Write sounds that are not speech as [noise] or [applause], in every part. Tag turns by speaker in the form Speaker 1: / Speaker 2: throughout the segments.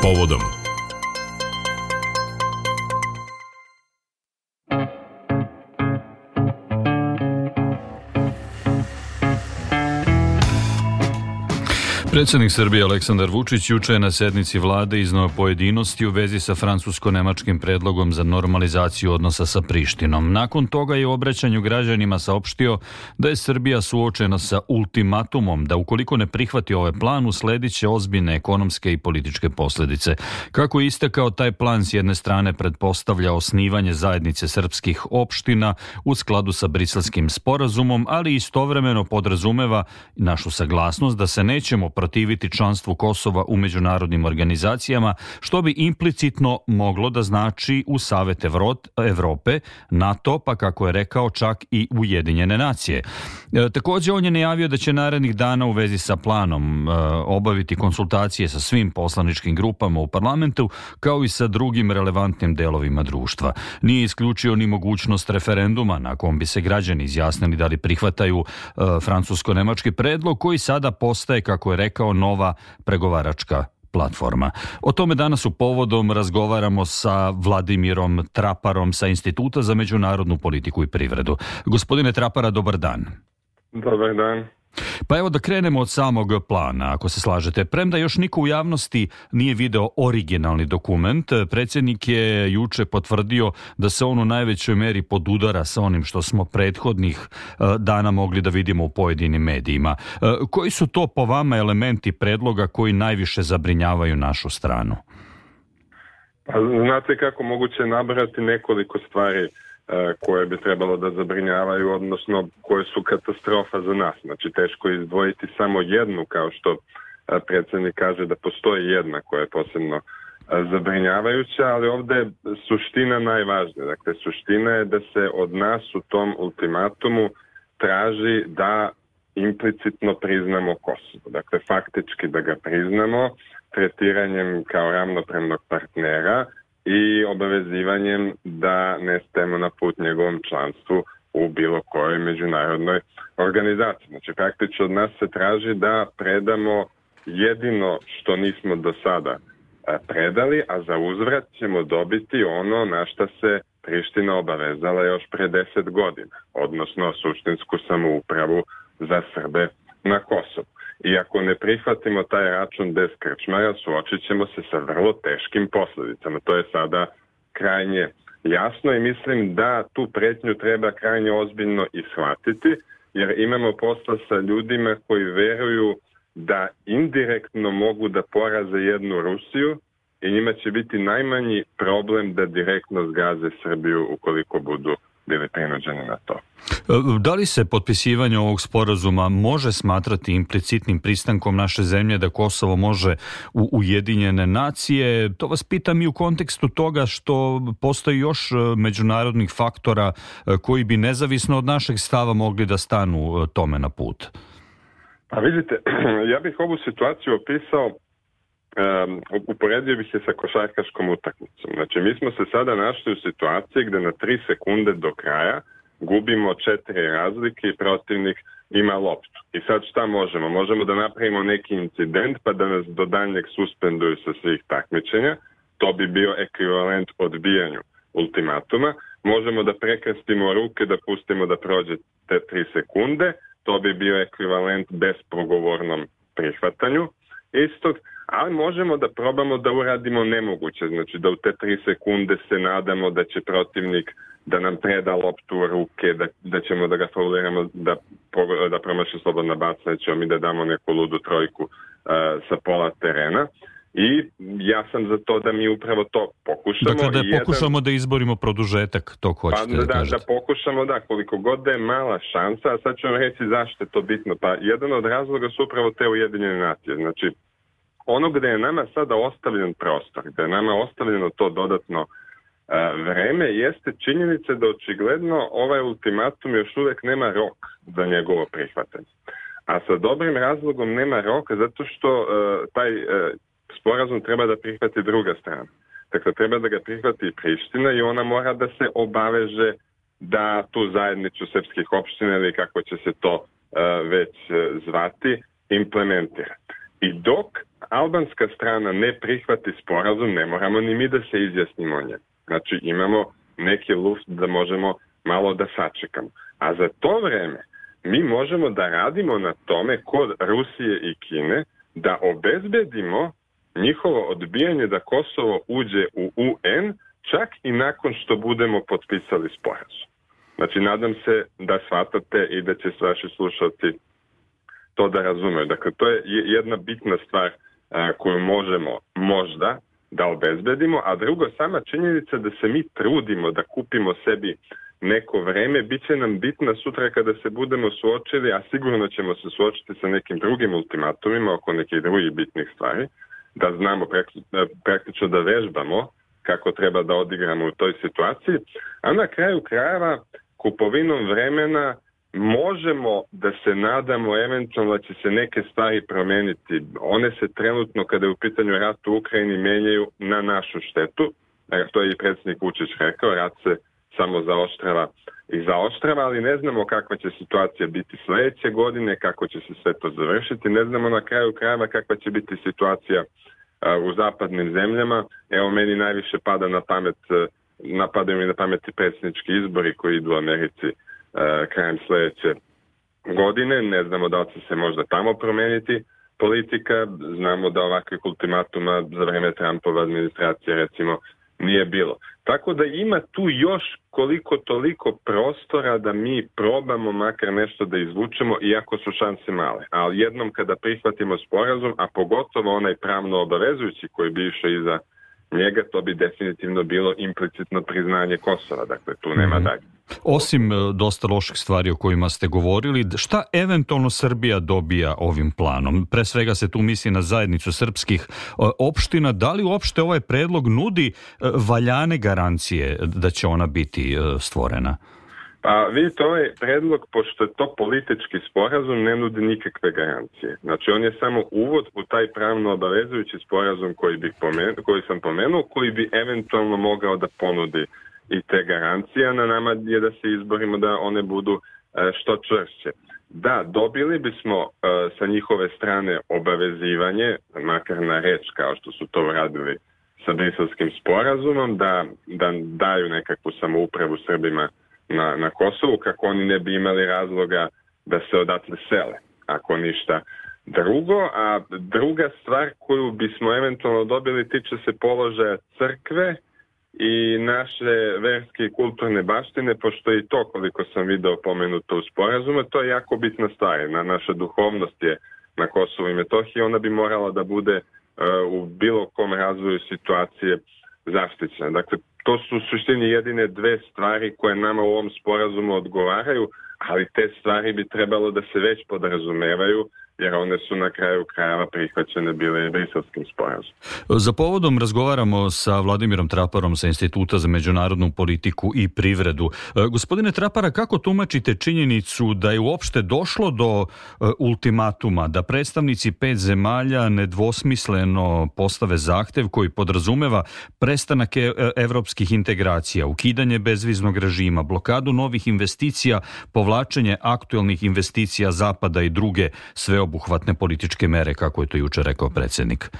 Speaker 1: Povodom Predsednik Srbije Aleksandar Vučić juče je na sednici vlade iznao pojedinosti u vezi sa francusko-nemačkim predlogom za normalizaciju odnosa sa Prištinom. Nakon toga je u obraćanju građanima saopštio da je Srbija suočena sa ultimatumom da ukoliko ne prihvati ovaj plan usledit će ozbiljne ekonomske i političke posledice. Kako je istakao taj plan s jedne strane predpostavlja osnivanje zajednice srpskih opština u skladu sa briselskim sporazumom, ali istovremeno podrazumeva našu saglasnost da se nećemo protiviti članstvu Kosova u međunarodnim organizacijama, što bi implicitno moglo da znači u Savet Evrope, NATO, pa kako je rekao čak i Ujedinjene nacije. E, takođe, on je najavio da će narednih dana u vezi sa planom e, obaviti konsultacije sa svim poslaničkim grupama u parlamentu, kao i sa drugim relevantnim delovima društva. Nije isključio ni mogućnost referenduma na kom bi se građani izjasnili da li prihvataju e, francusko-nemački predlog koji sada postaje, kako je rekao, rekao nova pregovaračka platforma. O tome danas u povodom razgovaramo sa Vladimirom Traparom sa Instituta za međunarodnu politiku i privredu. Gospodine Trapara, dobar dan.
Speaker 2: Dobar dan.
Speaker 1: Pa evo da krenemo od samog plana, ako se slažete. Premda još niko u javnosti nije video originalni dokument, predsjednik je juče potvrdio da se on u najvećoj meri podudara sa onim što smo prethodnih e, dana mogli da vidimo u pojedinim medijima. E, koji su to po vama elementi predloga koji najviše zabrinjavaju našu stranu?
Speaker 2: Pa, znate kako moguće nabrati nekoliko stvari koje bi trebalo da zabrinjavaju, odnosno koje su katastrofa za nas. Znači, teško je izdvojiti samo jednu, kao što e, predsednik kaže da postoji jedna koja je posebno e, zabrinjavajuća, ali ovde je suština najvažnija. Dakle, suština je da se od nas u tom ultimatumu traži da implicitno priznamo Kosovo. Dakle, faktički da ga priznamo tretiranjem kao ravnopravnog partnera, i obavezivanjem da ne stemo na put njegovom članstvu u bilo kojoj međunarodnoj organizaciji. Znači, praktično od nas se traži da predamo jedino što nismo do sada predali, a za uzvrat ćemo dobiti ono na šta se Priština obavezala još pre deset godina, odnosno suštinsku samoupravu za Srbe na Kosovu. I ako ne prihvatimo taj račun bez krčmaja, suočit ćemo se sa vrlo teškim posledicama. To je sada krajnje jasno i mislim da tu pretnju treba krajnje ozbiljno i shvatiti, jer imamo posla sa ljudima koji veruju da indirektno mogu da poraze jednu Rusiju i njima će biti najmanji problem da direktno zgaze Srbiju ukoliko budu bili prinuđeni na to.
Speaker 1: E, da li se potpisivanje ovog sporazuma može smatrati implicitnim pristankom naše zemlje da Kosovo može u Ujedinjene nacije? To vas pitam i u kontekstu toga što postoji još e, međunarodnih faktora e, koji bi nezavisno od našeg stava mogli da stanu tome na put.
Speaker 2: Pa vidite, [clears throat] ja bih ovu situaciju opisao um, uporedio bih se sa košarkaškom utakmicom. Znači, mi smo se sada našli u situaciji gde na tri sekunde do kraja gubimo četiri razlike i protivnik ima loptu. I sad šta možemo? Možemo da napravimo neki incident pa da nas do daljnjeg suspenduju sa svih takmičenja. To bi bio ekvivalent odbijanju ultimatuma. Možemo da prekrstimo ruke, da pustimo da prođe te tri sekunde. To bi bio ekvivalent besprogovornom prihvatanju istog ali možemo da probamo da uradimo nemoguće, znači da u te tri sekunde se nadamo da će protivnik da nam preda loptu u ruke, da, da ćemo da ga fauliramo, da, da promaše slobodna bacanja, ćemo mi da damo neku ludu trojku uh, sa pola terena. I ja sam za to da mi upravo to pokušamo.
Speaker 1: Dakle, da
Speaker 2: jedan...
Speaker 1: pokušamo da izborimo produžetak, to hoćete
Speaker 2: pa,
Speaker 1: da, da kažete.
Speaker 2: Da, pokušamo, da, koliko god da je mala šansa, a sad ću vam reći zašto je to bitno. Pa jedan od razloga su upravo te ujedinjene nacije. Znači, ono gde je nama sada ostavljen prostor, gde je nama ostavljeno to dodatno e, vreme, jeste činjenica da očigledno ovaj ultimatum još uvek nema rok za njegovo prihvatanje. A sa dobrim razlogom nema roka zato što a, e, taj a, e, sporazum treba da prihvati druga strana. Dakle, treba da ga prihvati Priština i ona mora da se obaveže da tu zajednicu srpskih opština ili kako će se to već zvati implementira. I dok albanska strana ne prihvati sporazum, ne moramo ni mi da se izjasnimo o njem. Znači imamo neki luft da možemo malo da sačekamo. A za to vreme mi možemo da radimo na tome kod Rusije i Kine da obezbedimo njihovo odbijanje da Kosovo uđe u UN čak i nakon što budemo potpisali sporazum. Znači, nadam se da shvatate i da će vaši slušalci to da razumeju. Dakle, to je jedna bitna stvar koju možemo možda da obezbedimo, a drugo, sama činjenica da se mi trudimo da kupimo sebi neko vreme, bit će nam bitna sutra kada se budemo suočili, a sigurno ćemo se suočiti sa nekim drugim ultimatumima oko nekih drugih bitnih stvari, da znamo praktično da vežbamo kako treba da odigramo u toj situaciji, a na kraju krajeva kupovinom vremena možemo da se nadamo eventualno da će se neke stvari promeniti. One se trenutno kada je u pitanju rat u Ukrajini menjaju na našu štetu. To je i predsjednik Vučić rekao, rat se samo zaoštrava i zaoštrava, ali ne znamo kakva će situacija biti sledeće godine, kako će se sve to završiti, ne znamo na kraju krajeva kakva će biti situacija u zapadnim zemljama. Evo meni najviše pada na pamet, napadaju mi na pameti predsjednički izbori koji idu u Americi krajem sledeće godine. Ne znamo da će se možda tamo promeniti politika. Znamo da ovakvih ultimatuma za vreme Trumpova administracije recimo nije bilo. Tako da ima tu još koliko toliko prostora da mi probamo makar nešto da izvučemo, iako su šanse male. Ali jednom kada prihvatimo sporazum, a pogotovo onaj pravno obavezujući koji bi išao iza njega, to bi definitivno bilo implicitno priznanje Kosova. Dakle, tu nema -hmm. dalje.
Speaker 1: Osim e, dosta loših stvari o kojima ste govorili, šta eventualno Srbija dobija ovim planom? Pre svega se tu misli na zajednicu srpskih e, opština. Da li uopšte ovaj predlog nudi e, valjane garancije da će ona biti stvorena?
Speaker 2: Pa vidite, ovaj predlog, pošto je to politički sporazum, ne nudi nikakve garancije. Znači, on je samo uvod u taj pravno obavezujući sporazum koji, bih pomenuo, koji sam pomenuo, koji bi eventualno mogao da ponudi i te garancije, na nama je da se izborimo da one budu e, što čvršće. Da, dobili bismo e, sa njihove strane obavezivanje, makar na reč kao što su to uradili sa briselskim sporazumom, da, da daju nekakvu samoupravu Srbima na, na Kosovu, kako oni ne bi imali razloga da se odatle sele, ako ništa drugo. A druga stvar koju bismo eventualno dobili tiče se položaja crkve, i naše verske i kulturne baštine, pošto i to koliko sam video pomenuto u sporazumu, to je jako bitna stvar. Na, naša duhovnost je na Kosovu i Metohiji, ona bi morala da bude uh, u bilo kom razvoju situacije zaštićena. Dakle, to su u suštini jedine dve stvari koje nama u ovom sporazumu odgovaraju, ali te stvari bi trebalo da se već podrazumevaju jer one su na kraju krajeva prihvaćene bile briselskim sporazom.
Speaker 1: Za povodom razgovaramo sa Vladimirom Traparom sa Instituta za međunarodnu politiku i privredu. E, gospodine Trapara, kako tumačite činjenicu da je uopšte došlo do e, ultimatuma da predstavnici pet zemalja nedvosmisleno postave zahtev koji podrazumeva prestanak e, evropskih integracija, ukidanje bezviznog režima, blokadu novih investicija, povlačenje aktuelnih investicija Zapada i druge sve sveobuhvatne političke mere, kako je to juče rekao predsednik?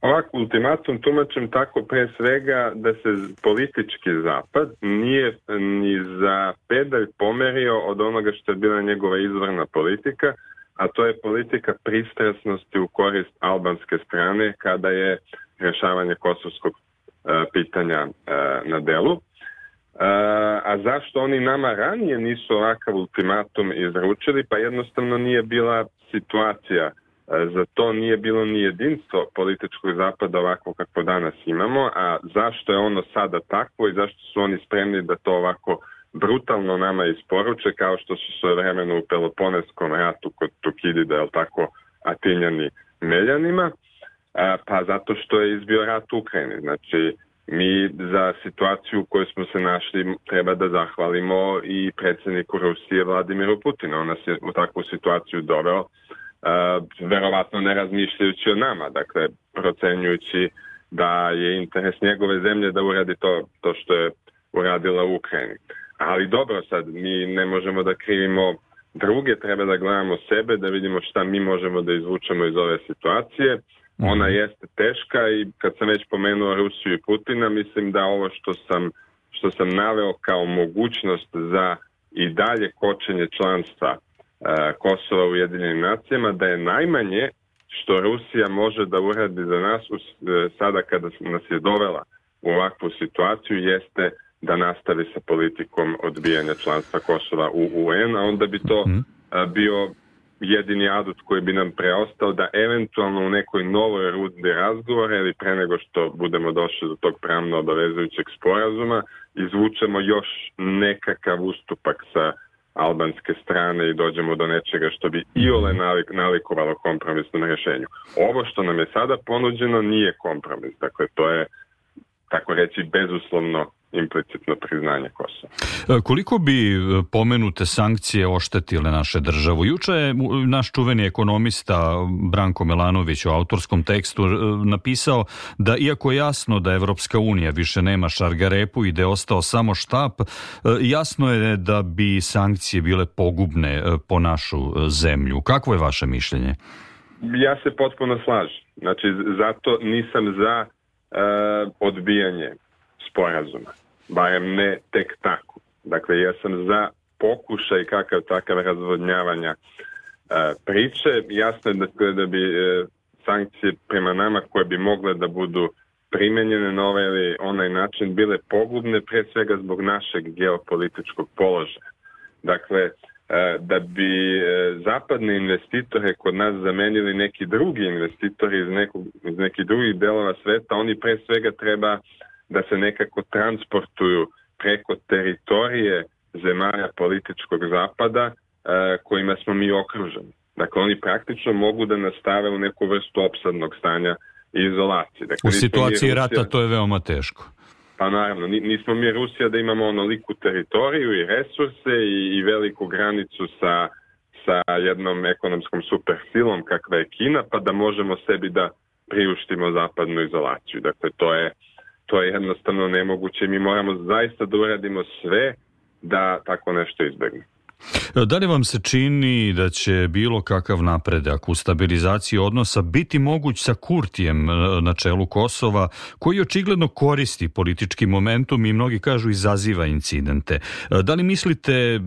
Speaker 2: Ovak ultimatum tumačem tako pre svega da se politički zapad nije ni za pedalj pomerio od onoga što je bila njegova izvorna politika, a to je politika pristrasnosti u korist albanske strane kada je rešavanje kosovskog e, pitanja e, na delu. E, a zašto oni nama ranije nisu ovakav ultimatum izručili? Pa jednostavno nije bila situacija. E, za to nije bilo ni jedinstvo političkog zapada ovako kako danas imamo, a zašto je ono sada takvo i zašto su oni spremni da to ovako brutalno nama isporuče kao što su sve vremeno u Peloponeskom ratu kod Tukidida, je tako, Atinjani Meljanima, a, pa zato što je izbio rat u Ukrajini. Znači, mi za situaciju u kojoj smo se našli treba da zahvalimo i predsedniku Rusije Vladimiru Putinu. On nas je u takvu situaciju doveo, uh, verovatno ne razmišljajući o nama, dakle procenjujući da je interes njegove zemlje da uradi to, to što je uradila u Ukrajini. Ali dobro, sad mi ne možemo da krivimo druge, treba da gledamo sebe, da vidimo šta mi možemo da izvučemo iz ove situacije Ona mhm. jeste teška i kad sam već pomenuo Rusiju i Putina, mislim da ovo što sam, što sam naveo kao mogućnost za i dalje kočenje članstva uh, Kosova u Ujedinjenim nacijama, da je najmanje što Rusija može da uradi za nas e, sada kada nas je dovela u ovakvu situaciju jeste da nastavi sa politikom odbijanja članstva Kosova u UN, a onda bi to mm -hmm. bio jedini adut koji bi nam preostao da eventualno u nekoj novoj rundi razgovora ili pre nego što budemo došli do tog pravno obavezujućeg sporazuma izvučemo još nekakav ustupak sa albanske strane i dođemo do nečega što bi i ole nalik, nalikovalo kompromisnom rješenju. Ovo što nam je sada ponuđeno nije kompromis, dakle to je tako reći bezuslovno implicitno priznanje Kosova.
Speaker 1: E, koliko bi e, pomenute sankcije oštetile naše državu? Juče je naš čuveni ekonomista Branko Melanović u autorskom tekstu e, napisao da iako je jasno da Evropska unija više nema šargarepu i da je ostao samo štap, jasno je da bi sankcije bile pogubne po našu zemlju. Kakvo je vaše mišljenje?
Speaker 2: Ja se potpuno slažem. Znači, zato nisam za uh, odbijanje sporazuma. Barem ne tek tako. Dakle, ja sam za pokušaj kakav takav razvodnjavanja uh, priče. Jasno je da, da bi uh, sankcije prema nama koje bi mogle da budu primenjene na ovaj ili onaj način bile pogubne pre svega zbog našeg geopolitičkog položaja. Dakle, da bi zapadne investitore kod nas zamenili neki drugi investitori iz, nekog, iz nekih drugih delova sveta, oni pre svega treba da se nekako transportuju preko teritorije zemalja političkog zapada e, kojima smo mi okruženi. Dakle, oni praktično mogu da nastave u neku vrstu opsadnog stanja i izolacije. Dakle,
Speaker 1: u situaciji Rusija, rata to je veoma teško.
Speaker 2: Pa naravno, nismo mi Rusija da imamo onoliku teritoriju i resurse i, i veliku granicu sa, sa jednom ekonomskom supersilom kakva je Kina, pa da možemo sebi da priuštimo zapadnu izolaciju. Dakle, to je to je jednostavno nemoguće. Mi moramo zaista da uradimo sve da tako nešto izbegne.
Speaker 1: Da li vam se čini da će bilo kakav napredak u stabilizaciji odnosa biti moguć sa Kurtijem na čelu Kosova, koji očigledno koristi politički momentum i mnogi kažu izaziva incidente. Da li mislite,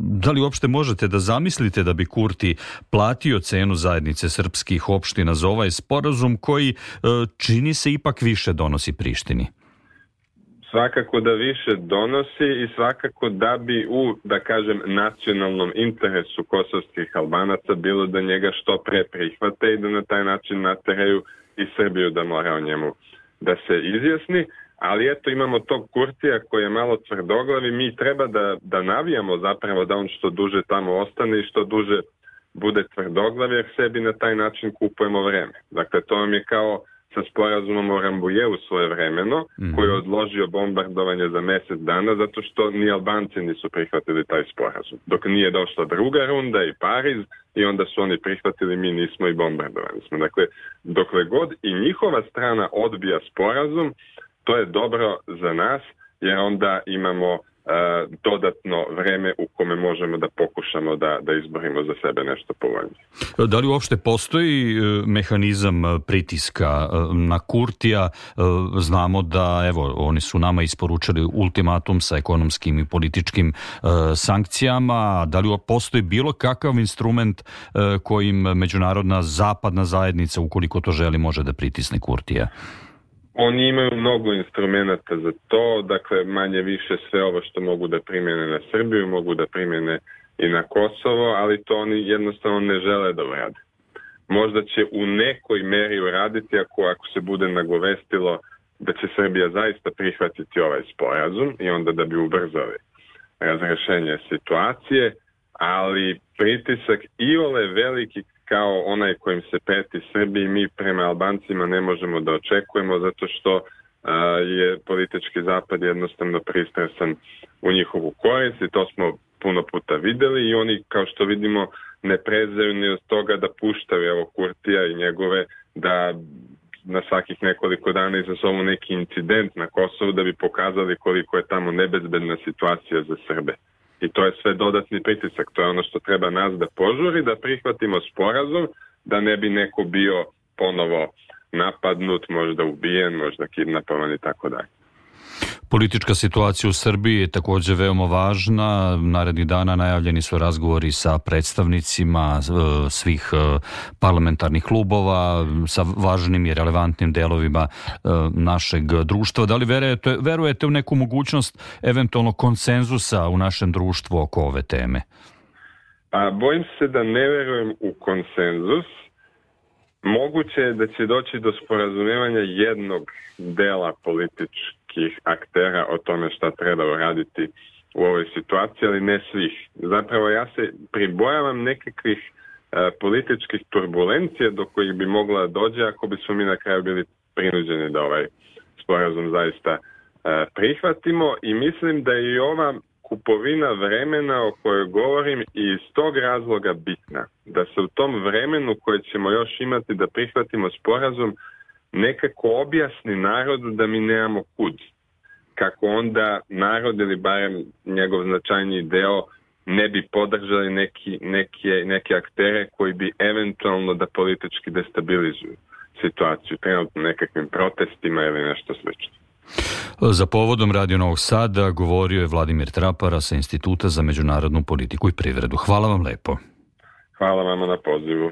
Speaker 1: da li uopšte možete da zamislite da bi Kurti platio cenu zajednice srpskih opština za ovaj sporazum koji e, čini se ipak više donosi Prištini?
Speaker 2: Svakako da više donosi i svakako da bi u, da kažem, nacionalnom interesu kosovskih albanaca bilo da njega što pre prihvate i da na taj način nateraju i Srbiju da mora o njemu da se izjasni. Ali eto imamo tog Kurtija koji je malo tvrdoglav i mi treba da, da navijamo zapravo da on što duže tamo ostane i što duže bude tvrdoglav jer sebi na taj način kupujemo vreme. Dakle, to vam je kao sa sporazumom o Rambujevu svoje vremeno, mm -hmm. koji je odložio bombardovanje za mesec dana zato što ni Albanci nisu prihvatili taj sporazum. Dok nije došla druga runda i Pariz i onda su oni prihvatili, mi nismo i bombardovani smo. Dakle, dokle god i njihova strana odbija sporazum, to je dobro za nas jer onda imamo dodatno vreme u kome možemo da pokušamo da, da izborimo za sebe nešto povoljnije.
Speaker 1: Da li uopšte postoji e, mehanizam e, pritiska e, na Kurtija? Znamo da, evo, oni su nama isporučili ultimatum sa ekonomskim i političkim sankcijama. Da li postoji bilo kakav instrument kojim međunarodna zapadna zajednica, ukoliko to želi, može da pritisne Kurtija?
Speaker 2: Oni imaju mnogo instrumenta za to, dakle manje više sve ovo što mogu da primjene na Srbiju, mogu da primjene i na Kosovo, ali to oni jednostavno ne žele da urade. Možda će u nekoj meri uraditi ako, ako se bude nagovestilo da će Srbija zaista prihvatiti ovaj sporazum i onda da bi ubrzali razrešenje situacije, ali pritisak i ole veliki kao onaj kojim se peti Srbiji mi prema Albancima ne možemo da očekujemo zato što je politički zapad jednostavno pristresan u njihovu korist i to smo puno puta videli i oni kao što vidimo ne prezaju ni od toga da puštaju evo Kurtija i njegove da na svakih nekoliko dana izazovu neki incident na Kosovu da bi pokazali koliko je tamo nebezbedna situacija za Srbe i to je sve dodatni pritisak. To je ono što treba nas da požuri, da prihvatimo sporazum, da ne bi neko bio ponovo napadnut, možda ubijen, možda kidnapovan i tako dalje.
Speaker 1: Politička situacija u Srbiji je takođe veoma važna. Narednih dana najavljeni su razgovori sa predstavnicima e, svih e, parlamentarnih klubova, sa važnim i relevantnim delovima e, našeg društva. Da li verujete, verujete u neku mogućnost eventualno konsenzusa u našem društvu oko ove teme?
Speaker 2: A, bojim se da ne verujem u konsenzus. Moguće je da će doći do sporazumevanja jednog dela političkih aktera o tome šta treba uraditi u ovoj situaciji, ali ne svih. Zapravo ja se pribojavam nekakvih e, političkih turbulencija do kojih bi mogla da dođe ako bi smo mi na kraju bili prinuđeni da ovaj sporazum zaista e, prihvatimo i mislim da je i ova kupovina vremena o kojoj govorim i iz tog razloga bitna. Da se u tom vremenu koje ćemo još imati da prihvatimo sporazum nekako objasni narodu da mi nemamo kud. Kako onda narod ili barem njegov značajniji deo ne bi podržali neki, neke, neke aktere koji bi eventualno da politički destabilizuju situaciju, trenutno nekakvim protestima ili nešto slično.
Speaker 1: Za povodom Radio Novog Sada govorio je Vladimir Trapara sa Instituta za međunarodnu politiku i privredu. Hvala vam lepo.
Speaker 2: Hvala vama na pozivu.